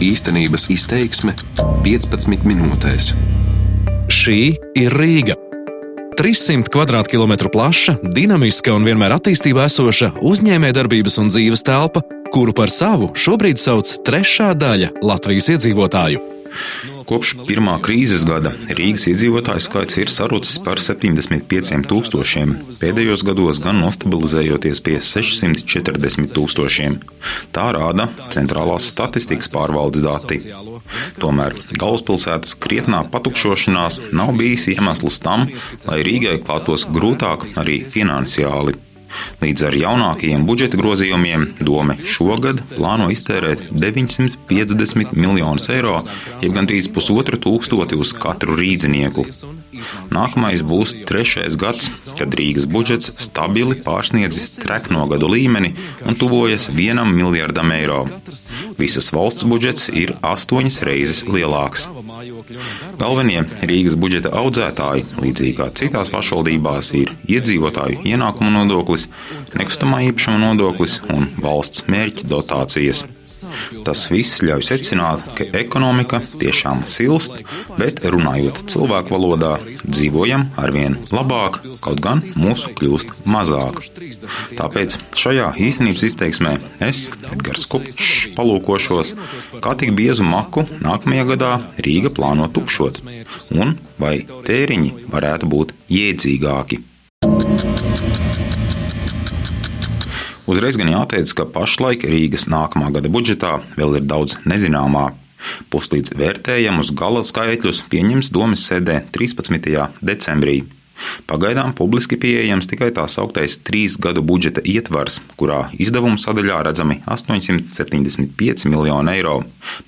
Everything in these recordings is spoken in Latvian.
Īstenības izteiksme 15 minūtēs. Šī ir Rīga. 300 km2 plaša, dinamiska un vienmēr attīstībā esoša uzņēmējdarbības un dzīves telpa, kuru par savu šobrīd sauc trešā daļa Latvijas iedzīvotāju. Kopš pirmā krīzes gada Rīgas iedzīvotāju skaits ir sarucis par 75 tūkstošiem, pēdējos gados gan nostabilizējoties pie 640 tūkstošiem. Tā rāda centrālās statistikas pārvaldes dati. Tomēr galvaspilsētas krietnā patukšošanās nav bijis iemesls tam, lai Rīgai klātos grūtāk arī finansiāli. Līdz ar jaunākajiem budžeta grozījumiem Dome šogad plāno iztērēt 950 miljonus eiro, jeb gandrīz pusotru tūkstoti uz katru rīdzinieku. Nākamais būs trešais gads, kad Rīgas budžets stabili pārsniedzis trekno gadu līmeni un tuvojas vienam miljardam eiro. Visas valsts budžets ir astoņas reizes lielāks. Galvenie Rīgas budžeta audzētāji, līdzīgi kā citās pašvaldībās, ir iedzīvotāju ienākumu nodoklis, nekustamā īpašuma nodoklis un valsts mērķa dotācijas. Tas viss ļauj secināt, ka ekonomika tiešām silst, bet runājot cilvēku valodā, dzīvojam arvien labāk, kaut gan mūsu kļūst mazāk. Tāpēc šajā īstenības izteiksmē es, Edgars Kupčs, palūkošos, kā tik biezu maku nākamajā gadā Rīga plāno tukšot, un vai tēriņi varētu būt jēdzīgāki. Uzreiz gan jāteic, ka pašlaik Rīgas nākamā gada budžetā vēl ir daudz nezināmā. Puslīdz vērtējamus gala skaitļus pieņems domas sēdē 13. decembrī. Pagaidām publiski pieejams tikai tā sauktais trīs gadu budžeta ietvars, kurā izdevumu sadaļā redzami 875 miljoni eiro,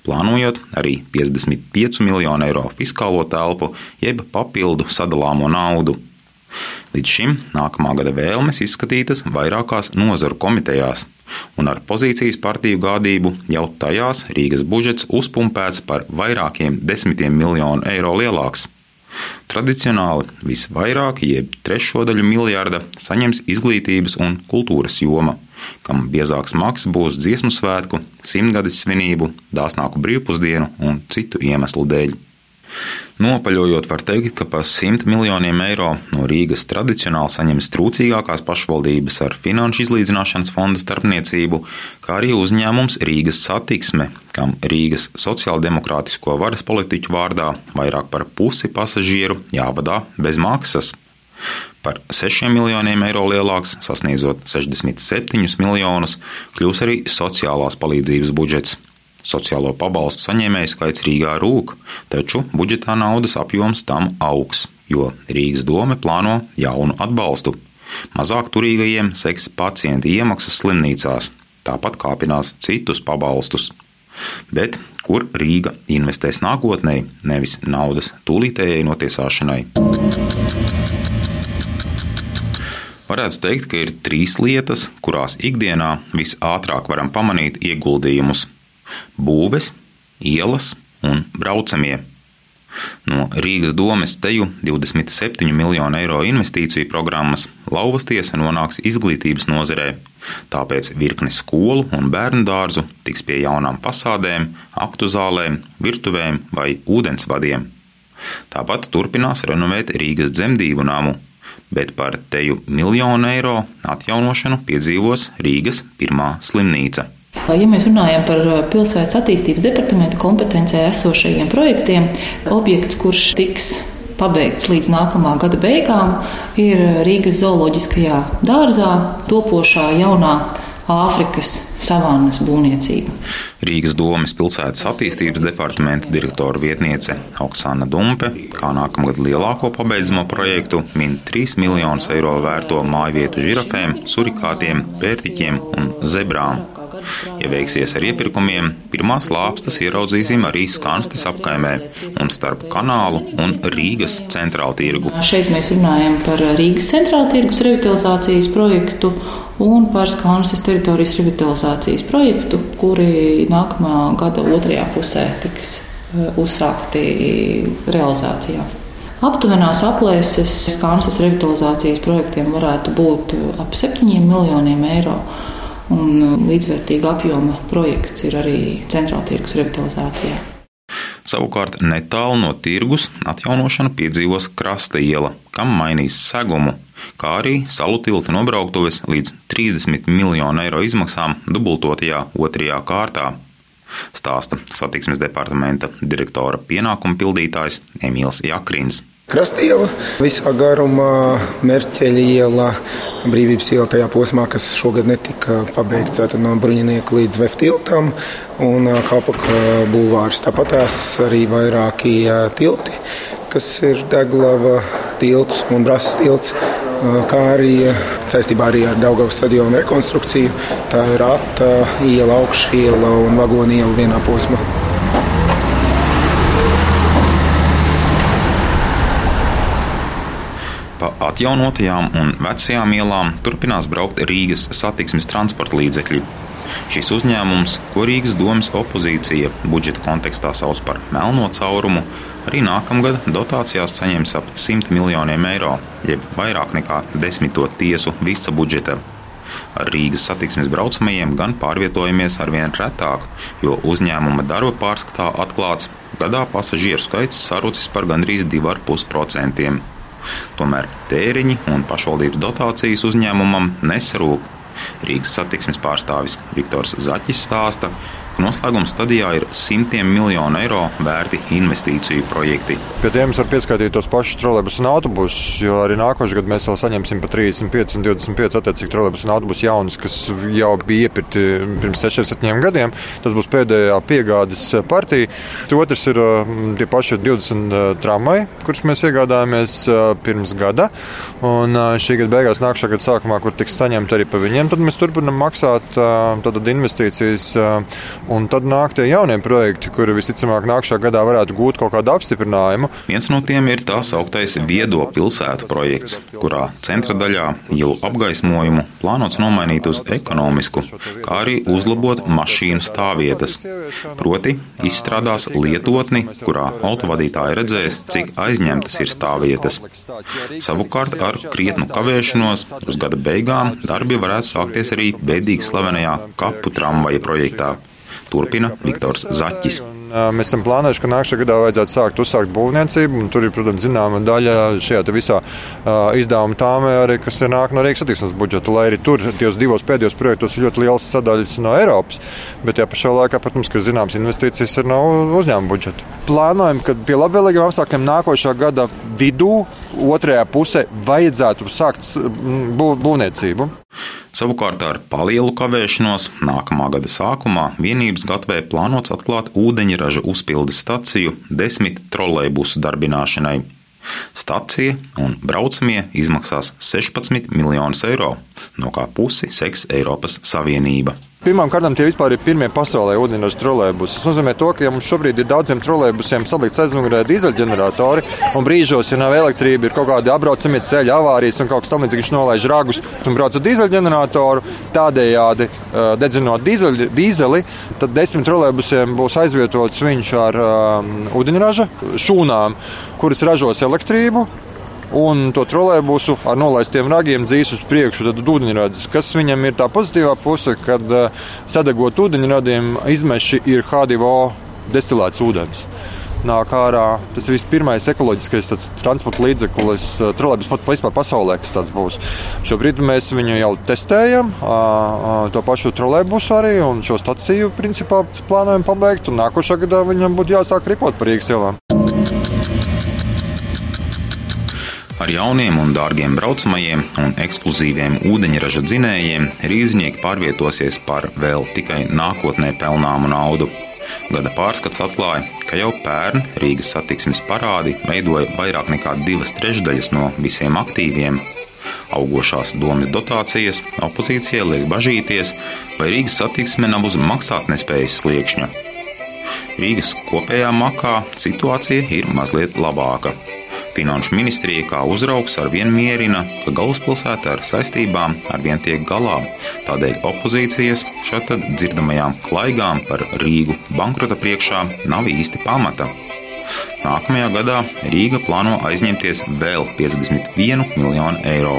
plānojot arī 55 miljonu eiro fiskālo telpu jeb papildu sadalāmo naudu. Līdz šim nākamā gada vēlmes izskatītas vairākās nozaru komitejās, un ar pozīcijas partiju gādību jau tajās Rīgas budžets uzpumpēts par vairākiem desmitiem miljonu eiro lielāks. Tradicionāli visvairāk, jeb trešo daļu miljarda, saņems izglītības un kultūras joma, kam biezāks maks būs dziesmu svētku, simtgades svinību, dāsnāku brīvpusdienu un citu iemeslu dēļ. Nopaļojot, var teikt, ka pa 100 miljoniem eiro no Rīgas tradicionāli saņems trūcīgākās pašvaldības ar finanšu izlīdzināšanas fonda starpniecību, kā arī uzņēmums Rīgas satiksme, kam Rīgas sociāldemokrātisko varas politiķu vārdā vairāk par pusi pasažieru jāvadā bez maksas. Par 6 miljoniem eiro lielāks, sasniedzot 67 miljonus, kļūs arī sociālās palīdzības budžets. Sociālo pabalstu saņēmēju skaits Rīgā rūk, taču budžetā naudas apjoms tam augs, jo Rīgas doma plāno jaunu atbalstu. Mazāk turīgajiem seks pacienta iemaksas slimnīcās, tāpat kāpinās citus pabalstus. Bet kur Rīga investēs nākotnē, nevis naudas tūlītējai notiesāšanai? Varētu teikt, ka ir trīs lietas, kurās ikdienā visātrāk varam pamanīt ieguldījumus būves, ielas un braucamie. No Rīgas domes teju 27 miljonu eiro investīciju programmas lauvas tiesa nonāks izglītības nozarē, tāpēc virkne skolu un bērnu dārzu tiks pie jaunām fasādēm, aktu zālēm, virtuvēm vai ūdensvadiem. Tāpat turpinās renovēt Rīgas dzemdību namu, bet par teju miljonu eiro atjaunošanu piedzīvos Rīgas pirmā slimnīca. Ja mēs runājam par uh, pilsētas attīstības departamenta kompetencijā esošajiem projektiem, objekts, kurš tiks pabeigts līdz nākamā gada beigām, ir Rīgas zooloģiskajā dārzā topošā jaunā Āfrikas savānas būvniecība. Rīgas domas pilsētas attīstības departamenta direktora vietniece Oksana Dumpe, kā nākamgad lielāko pabeidzamo projektu, min 3 miljonus eiro vērto māju vietu žirafēm, surikātiem, pērtiķiem un zebrām. Ja veiksies ar iepirkumiem, pirmās lāpstas ieraudzīsim arī Skanstes apkaimē un starp kanālu un Rīgas centrālu tirgu. Šeit mēs runājam par Rīgas centrālu tirgus revitalizācijas projektu un par Skanstes teritorijas revitalizācijas projektu, kuri nākamā gada otrajā pusē tiks uzsākti realizācijā. Aptuvenās aplēses Skanstes revitalizācijas projektiem varētu būt ap 7 miljoniem eiro. Un līdzvērtīga apjoma projekts ir arī centrāla tirgus revitalizācijā. Savukārt netālu no tirgus atjaunošanu piedzīvos krasta iela, kam mainīs segumu, kā arī salu tilta nobrauktuves līdz 30 miljonu eiro izmaksām dubultotajā otrajā kārtā. Stāsta satiksmes departamenta direktora pienākumu pildītājs Emīls Jakrins. Krastiela visā garumā, Merķeļa iela, Brīvības iela tajā posmā, kas šogad netika pabeigts no bruņinieka līdz veftiltam, un Kalpaka būvārs. Tāpat tās arī vairāki tilti, kas ir Deglava tilts un Brasas tilts, kā arī saistībā arī ar Daugavas stadionu rekonstrukciju. Tā ir Ata iela, augšiela un vagoni iela vienā posmā. Atjaunotajām un vecajām ielām turpinās braukt Rīgas satiksmes transporta līdzekļi. Šis uzņēmums, ko Rīgas domas opozīcija budžeta kontekstā sauc par melno caurumu, arī nākamgad dotācijās saņems ap 100 miljoniem eiro, jeb vairāk nekā desmito tiesu visa budžeta. Ar Rīgas satiksmes braucamajiem gan pārvietojamies arvien retāk, jo uzņēmuma darba pārskatā atklāts, gadā pasažieru skaits sarucis par gandrīz 2,5%. Tomēr tēriņi un pašvaldības dotācijas uzņēmumam nesarūp. Rīgas satiksmes pārstāvis Viktors Zaķis stāsta, ka noslēguma stadijā ir simtiem miljonu eiro vērti investīciju projekti. Pie tiem var pieskaitīt tos pašus trolēļus un autobusus, jo arī nākošais gads mēs vēl saņemsim pa 35 un 25 attiecīgi trolēļus un autobusus jaunus, kas jau bija iepirkti pirms 6, 7 gadiem. Tas būs pēdējā piegādes partija. Otrs ir mm, tie paši 20 uh, tramvaji, kurus mēs iegādājāmies uh, pirms gada. Un uh, šī gada beigās, nākamā gada sākumā, kur tiks saņemta arī pa viņiem, tad mēs turpinām maksāt investīcijas Un tad nāk tie jaunie projekti, kuri visticamāk nākamā gadā varētu gūt kaut kādu apstiprinājumu. Viens no tiem ir tā sauktais viedo pilsētu projekts, kurā centra daļā ielu apgaismojumu plānots nomainīt uz ekonomisku, kā arī uzlabot mašīnu stāvvietas. Proti, izstrādās lietotni, kurā autovadītāji redzēs, cik aizņemtas ir stāvvietas. Savukārt ar krietnu kavēšanos uz gada beigām darbi varētu sākties arī bēdīgi slavenajā kapu tramvaja projektā. Turpina Viktors Zaķis. Mēs esam plānojuši, ka nākamajā gadā vajadzētu sākt uzsākt būvniecību. Tur ir, protams, zināma daļa šajā visā izdevuma tāmē, arī, kas ir nāk no Rīgas satiksmes budžeta. Lai arī tur tos divos pēdējos projektos ir ļoti liels sadaļas no Eiropas, bet jā, pašā laikā, protams, ka zināmas investīcijas ir no uzņēmuma budžeta. Plānojam, ka pie labvēlīgiem apstākļiem nākošā gada vidū, otrajā pusē, vajadzētu sākt būvniecību. Savukārt ar palielu kavēšanos nākamā gada sākumā vienības gatavē plānots atklāt ūdeņraža uzpildes staciju desmit trolejbusu darbināšanai. Stacija un braucamie izmaksās 16 miljonus eiro, no kā pusi seks Eiropas Savienība. Pirmkārt, tie vispār ir pirmie pasaulē ūdeņraža trolēļbusi. Tas nozīmē, to, ka ja mums šobrīd ir daudziem trolēļbusiem salikts aizmugurē dīzeļģeneratori, un brīžos, ja nav elektrība, ir kaut kādi apbraucamie ceļi, avārijas un kaut kas tamlīdzīgs, nolaiž ragus un brauc ar dīzeļģeneratoru. Tādējādi, dedzinot dīzeļi, dīzeli, tad desmit trolēļbusiem būs aizvietots viņš ar um, ūdeņraža šūnām, kuras ražos elektrību un to trolēļbusu ar nolaistiem ragiem dzīs uz priekšu. Tad ūdeņradis, kas viņam ir tā pozitīvā puse, kad uh, sadegot ūdeņradiem izmeši ir H2O destilēts ūdens. Nāk ārā. Tas ir pirmais ekoloģiskais transporta līdzeklis, uh, trolēļus pat vispār pasaulē, kas tāds būs. Šobrīd mēs viņu jau testējam, to pašu trolēļbusu arī, un šo staciju principā plānojam pabeigt. Nākošā gadā viņam būtu jāsāk ripot par Rīgas ielām. Ar jauniem un dārgiem braucamajiem un ekskluzīviem ūdeņraža dzinējiem rīznieki pārvietosies par vēl tikai nākotnē pelnāmu naudu. Gada pārskats atklāja, ka jau pērn Rīgas satiksmes parādi veidoja vairāk nekā divas trešdaļas no visiem aktīviem. Augošās domas dotācijas opozīcijai liek bažīties, vai Rīgas satiksme nav uz maksātnespējas sliekšņa. Rīgas kopējā makā situācija ir mazliet labāka. Finanšu ministrija kā uzraugs ar vienu mierina, ka galvaspilsēta ar saistībām ar vien tiek galā. Tādēļ opozīcijas šeit dzirdamajām klaigām par Rīgu bankrota priekšā nav īsti pamata. Nākamajā gadā Rīga plāno aizņemties vēl 51 miljonu eiro.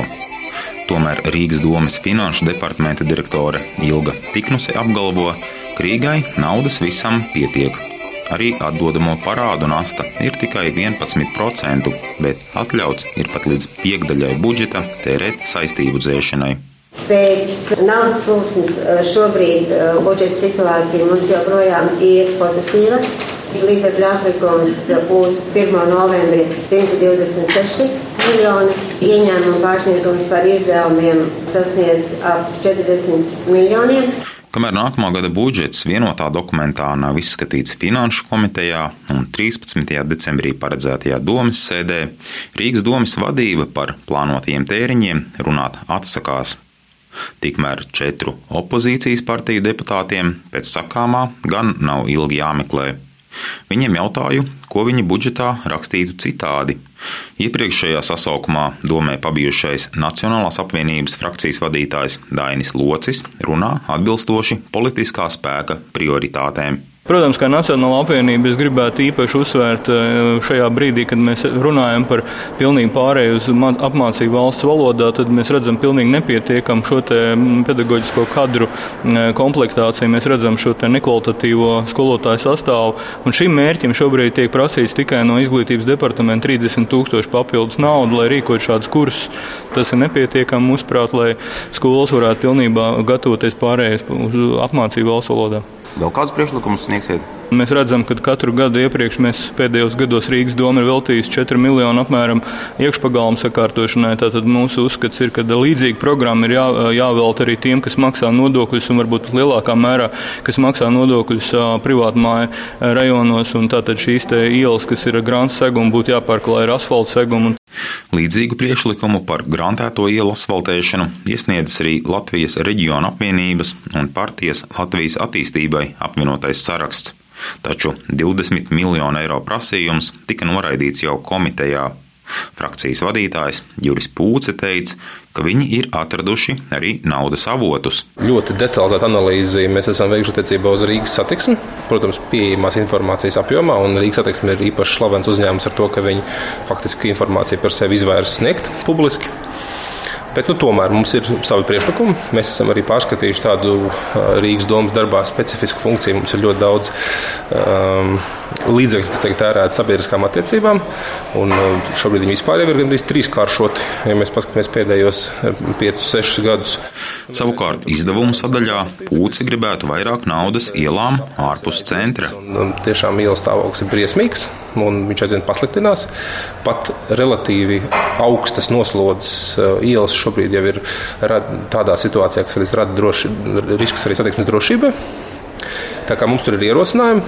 Tomēr Rīgas domas finanšu departamenta direktore Ilga Tiknuse apgalvo, ka Rīgai naudas visam pietiek. Arī atdodamo parādu nasta ir tikai 11%, bet atļauts ir pat līdz piekdaļai budžeta tērēt saistību dzēšanai. Pēc naudas plūsmas eh, šobrīd eh, budžeta situācija mums joprojām ir pozitīva. Līdzekļu atlikums būs 1. novembrī 126 miljoni. Ieņēmuma pārsniegums par izdevumiem sasniedz ap 40 miljoniem. Kamēr nākamā gada budžets vienotā dokumentā nav izskatīts Finanšu komitejā un 13. decembrī paredzētajā domas sēdē, Rīgas domas vadība par plānotajiem tēriņiem runāt atsakās. Tikmēr četru opozīcijas partiju deputātiem pēc sakāmā gan nav ilgi jāmeklē. Viņiem jautāju, ko viņi budžetā rakstītu citādi. Iepriekšējā sasaukumā domē pabijušais Nacionālās apvienības frakcijas vadītājs Dainis Locis runā atbilstoši politiskā spēka prioritātēm. Protams, kā Nacionāla apvienība, es gribētu īpaši uzsvērt eh, šajā brīdī, kad mēs runājam par pilnīgu pārēju uz apmācību valsts valodā, tad mēs redzam pilnīgi nepietiekamu šo pedagoģisko kadru komplektāciju, mēs redzam šo nekvalitatīvo skolotāju sastāvu, un šim mērķim šobrīd tiek prasīts tikai no izglītības departamenta 30 tūkstoši papildus naudu, lai rīkot šādus kursus. Tas ir nepietiekami, mūsuprāt, lai skolas varētu pilnībā gatavoties pārējai uz apmācību valsts valodā. Vēl kādus priekšlikumus sniegsiet? Mēs redzam, ka katru gadu iepriekš mēs pēdējos gados Rīgas doma ir veltījusi 4 miljonu apmēram iekšpagalmu sakārtošanai. Tātad mūsu uzskats ir, ka līdzīga programma ir jā, jāvelta arī tiem, kas maksā nodokļus un varbūt pat lielākā mērā, kas maksā nodokļus privātmāju rajonos. Un tātad šīs ielas, kas ir grāns segumi, būtu jāpārklāj ar asfalta segumu. Līdzīgu priekšlikumu par grantēto ielu asfaltēšanu iesniedzis arī Latvijas reģiona apvienības un partijas Latvijas attīstībai apvienotais saraksts. Taču 20 miljonu eiro prasījums tika noraidīts jau komitejā. Frakcijas vadītājs Juris Pūce teica, ka viņi ir atraduši arī naudas avotus. Ļoti detalizēta analīze mēs esam veikuši attiecībā uz Rīgas satiksmi. Protams, pieejamās informācijas apjomā, un Rīgas satiksme ir īpaši slavens uzņēmums ar to, ka viņi faktiski informāciju par sevi izvairs sniegt publiski. Bet nu, tomēr mums ir savi priekšlikumi. Mēs esam arī pārskatījuši tādu Rīgas domas darbā specifisku funkciju. Mums ir ļoti daudz um, līdzekļu, kas tiek tērēti sabiedriskām attiecībām. Un šobrīd viņi vispār ir gandrīz trīskāršoti, ja mēs paskatāmies pēdējos 5-6 gadus. Savukārt izdevumu sadaļā Pūci gribētu vairāk naudas ielām ārpus centra. Un, un tiešām ielas stāvoklis ir briesmīgs, un viņš aizvien pasliktinās. Pat relatīvi augstas noslodzes ielas šobrīd jau ir tādā situācijā, kas rada droši, riskus arī satiksmes drošībai. Tā kā mums tur ir ierosinājumi,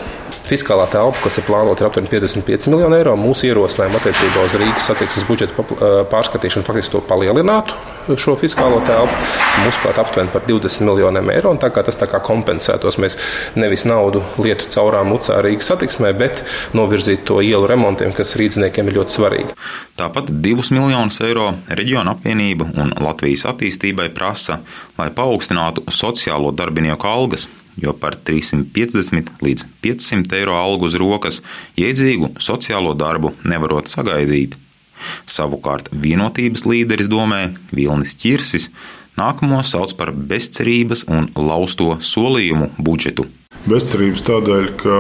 Fiskālā telpa, kas ir plānota, ir aptuveni 55 miljoni eiro. Mūsu ierosinājumi attiecībā uz Rīgas satiksmes budžeta pārskatīšanu faktiski to palielinātu šo fiskālo telpu. Mūsuprāt, aptuveni par 20 miljoniem eiro. Tā kā tas tā kā kompensētos, mēs nevis naudu lietu caurām mucā Rīgas satiksmē, bet novirzītu to ielu remontiem, kas rīzniekiem ir ļoti svarīgi. Tāpat 2 miljonus eiro reģiona apvienība un Latvijas attīstībai prasa, lai paaugstinātu sociālo darbinieku algas jo par 350 līdz 500 eiro algu uz rokas iedzīgu sociālo darbu nevarot sagaidīt. Savukārt vienotības līderis domē Vilnis Čirsis nākamo sauc par bezcerības un lausto solījumu budžetu. Bezcerības tādēļ, ka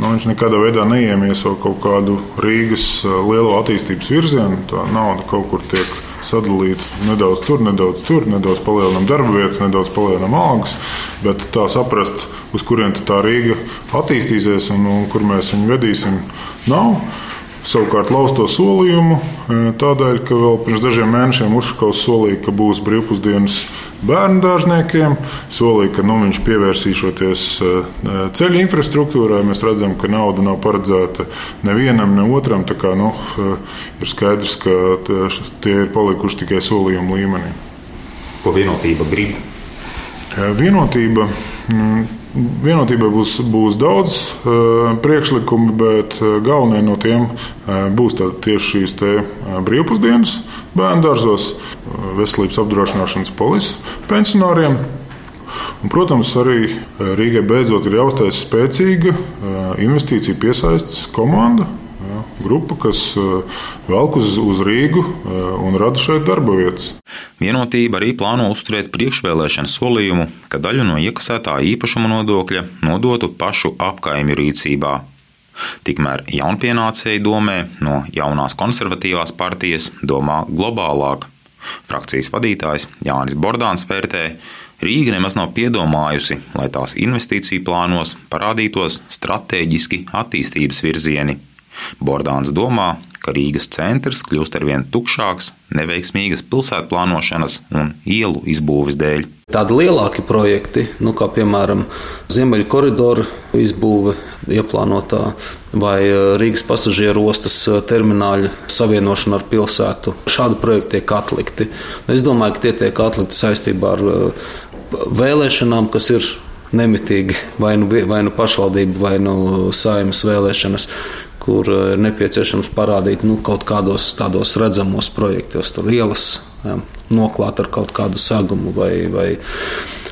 nu, viņš nekādā veidā neiemieso kaut kādu Rīgas lielo attīstības virzienu. Tā nauda kaut kur tiek sadalīt nedaudz tur, nedaudz tur, nedaudz palielinām darba vietas, nedaudz palielinām algas. Bet tā saprast, uz kurien tā Rīga attīstīsies un, un kur mēs viņu vedīsim, nav. Savukārt lauzt to solījumu e, tādēļ, ka vēl pirms dažiem mēnešiem Ušakovs solīja, ka būs brīvpusdienas bērnu dārzniekiem. Solīja, ka nu, viņš pievērsīšoties e, ceļu infrastruktūrai. Mēs redzam, ka nauda nav paredzēta nevienam, ne otram. Kā, nu, e, ir skaidrs, ka tie ir palikuši tikai solījumu līmenī. Ko vienotība grib? Vienotība. Mm, Vienotībai būs, būs daudz uh, priekšlikumu, bet uh, galvenie no tiem uh, būs tieši šīs brīvpusdienas bērnu dārzos, veselības apdrošināšanas polisi pensionāriem. Un, protams, arī Rīgai beidzot ir jāuztais spēcīga investīcija piesaistes komanda. Grupa, kas velk uz, uz Rīgu un rada šeit darba vietas. Vienotība arī plāno uzturēt priekšvēlēšanu solījumu, ka daļu no iekasētā īpašuma nodokļa nodotu pašu apkaimju rīcībā. Tikmēr jaunpienācēji domē no jaunās konservatīvās partijas domā globālāk. Frakcijas vadītājs Jānis Bordāns vērtē, Rīga nemaz nav piedomājusi, lai tās investīciju plānos parādītos strateģiski attīstības virzieni. Bordāns domā, ka Rīgas centrs kļūst arvien tukšāks neveiksmīgas pilsētu plānošanas un ielu izbūves dēļ. Tādi lielāki projekti, nu, kā piemēram Ziemeļu koridoru izbūve, ieplānotā vai e, Rīgas pasažieru ostas e, termināļa savienošana ar pilsētu. Šādi projekti tiek atlikti. Es domāju, ka tie tiek atlikti saistībā ar e, vēlēšanām, kas ir nemitīgi vai nu, vai nu pašvaldību, vai nu saimas vēlēšanas kur eh, ir nepieciešams parādīt nu, kaut kādos tādos redzamos projektos, tur ielas jā, noklāt ar kaut kādu segumu vai, vai,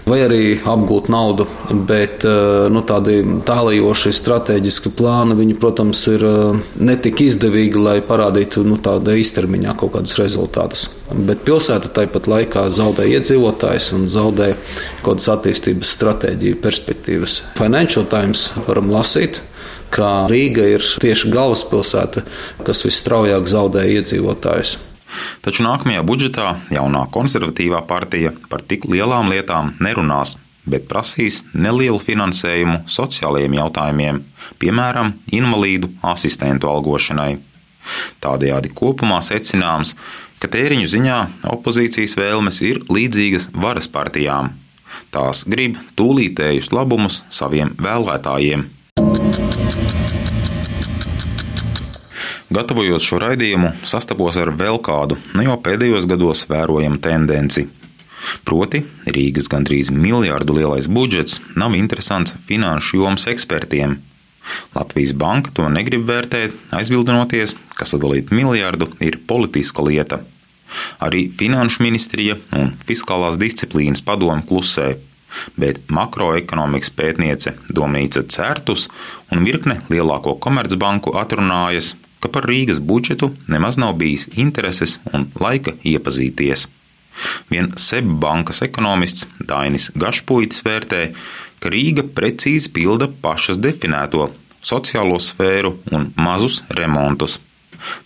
vai arī apgūt naudu. Bet eh, nu, tādi tālajoši strateģiski plāni, viņi, protams, ir eh, netik izdevīgi, lai parādītu nu, tādu īstermiņā kaut kādus rezultātus. Bet pilsēta tāpat laikā zaudē iedzīvotājs un zaudē kaut kādas attīstības stratēģiju perspektīvas. Financial Times varam lasīt ka Rīga ir tieši galvaspilsēta, kas visstraujāk zaudē iedzīvotājus. Taču nākamajā budžetā jaunā konservatīvā partija par tik lielām lietām nerunās, bet prasīs nelielu finansējumu sociālajiem jautājumiem, piemēram, invalīdu asistentu algošanai. Tādējādi kopumā secināms, ka tēriņu ziņā opozīcijas vēlmes ir līdzīgas varas partijām. Tās grib tūlītējus labumus saviem vēlētājiem. Gatavojot šo raidījumu, sastapos ar vēl kādu nu jau pēdējos gados vērojamu tendenci. Proti, Rīgas gandrīz miljardu lielais budžets nav interesants finanšu jomas ekspertiem. Latvijas banka to negrib vērtēt, aizbildinoties, ka sadalīt miljardu ir politiska lieta. Arī Finanšu ministrija un Fiskālās disciplīnas padome klusē, bet makroekonomikas pētniece Domnīca Certus un virkne lielāko komercbanku atrunājas, ka par Rīgas budžetu nemaz nav bijis intereses un laika iepazīties. Vien Sebbankas ekonomists Dainis Gašpuitis vērtē, ka Rīga precīzi pilda pašas definēto sociālo sfēru un mazus remontus.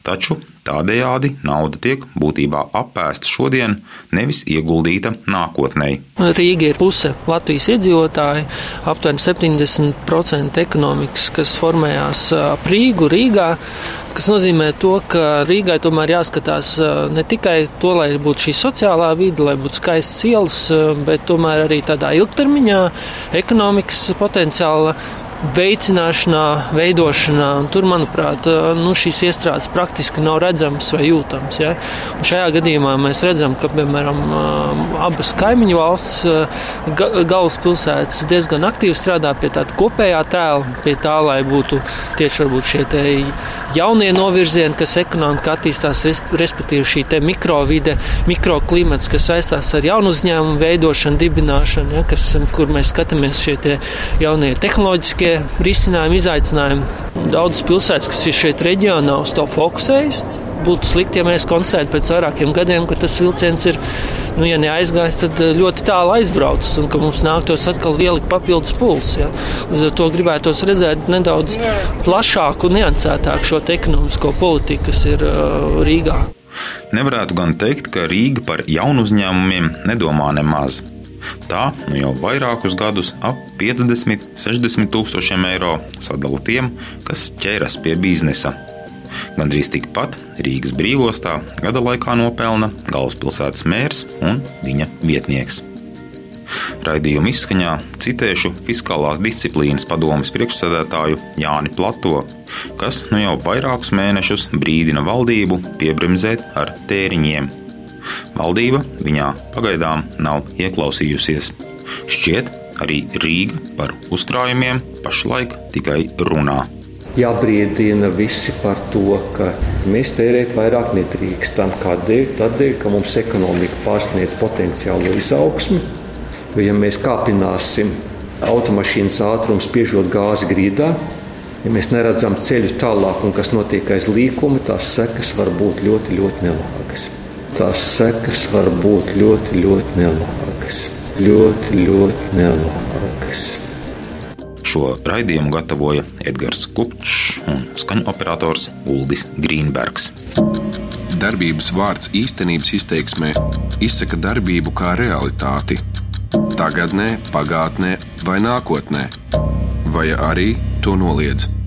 Taču Tādējādi nauda tiek būtībā apēsta šodien, nevis ieguldīta nākotnē. Rīga ir puse Latvijas iedzīvotāji, aptuveni 70% ekonomikas, kas formējās ap Rīgu, Rīgā. Tas nozīmē, to, ka Rīgai tomēr jāskatās ne tikai to, lai būtu šī sociālā vide, lai būtu skaistas ielas, bet tomēr arī tādā ilgtermiņā ekonomikas potenciāla veicināšanā, veidošanā. Tur, manuprāt, nu, šīs iestrādes praktiski nav redzamas vai jūtamas. Ja? Un šajā gadījumā mēs redzam, ka piemēram abas kaimiņu valsts galvaspilsētas diezgan aktīvi strādā pie tāda kopējā tēla, pie tā, lai būtu tieši šie jaunie novirzieni, kas ekonomika attīstās, respektīvi šī mikrovide, mikroklimats, kas saistās ar jaunu uzņēmumu veidošanu, dibināšanu, ja? kas, kur mēs skatāmies šie jaunie tehnoloģiskie lieliskie risinājumi, izaicinājumi. Daudzas pilsētas, kas ir šeit reģionā, uz to fokusējas. Būtu slikti, ja mēs konstatētu pēc vairākiem gadiem, ka tas vilciens ir, nu, ja neaizgājis, tad eh, ļoti tālu aizbraucis un ka mums nāktos atkal ielikt papildus pulsu. Ja. Līdz ar to gribētos redzēt nedaudz plašāku un niansētāku šo ekonomisko politiku, kas ir uh, Rīgā. Nevarētu gan teikt, ka Rīga par jaunu uzņēmumiem nedomā nemaz. Tā nu jau vairākus gadus ap 50, 60 tūkstošiem eiro sadala tiem, kas ķeras pie biznesa. Gandrīz tikpat Rīgas brīvostā gada laikā nopelna galvaspilsētas mērs un viņa vietnieks. Raidījuma izskaņā citēšu Fiskālās disciplīnas padomes priekšsēdētāju Jāni Plato, kas nu jau vairākus mēnešus brīdina valdību piebremzēt ar tēriņiem Valdība viņā pagaidām nav ieklausījusies. Šķiet, arī Rīga par uzkrājumiem pašlaik tikai runā. Jābrīdina visi par to, ka mēs tērēt vairāk nedrīkstam. Kādēļ? Tādēļ, ka mums ekonomika pārsniedz potenciālo izaugsmu. Jo, ja mēs kāpināsim automašīnas ātrumu, spiežot gāzi grīdā, Ja mēs neredzam ceļu tālāk, un kas notiek aiz līkuma, tās sekas var būt ļoti, ļoti nelāgas. Tās sekas var būt ļoti, ļoti nelāgas. Ļoti, ļoti nelāgas. Šo raidījumu gatavoja Edgars Kupčs un skaņu operators Uldis Grīnbergs. Darbības vārds īstenības izteiksmē izsaka darbību kā realitāti. Tagatnē, pagātnē vai nākotnē, vai arī to noliedz.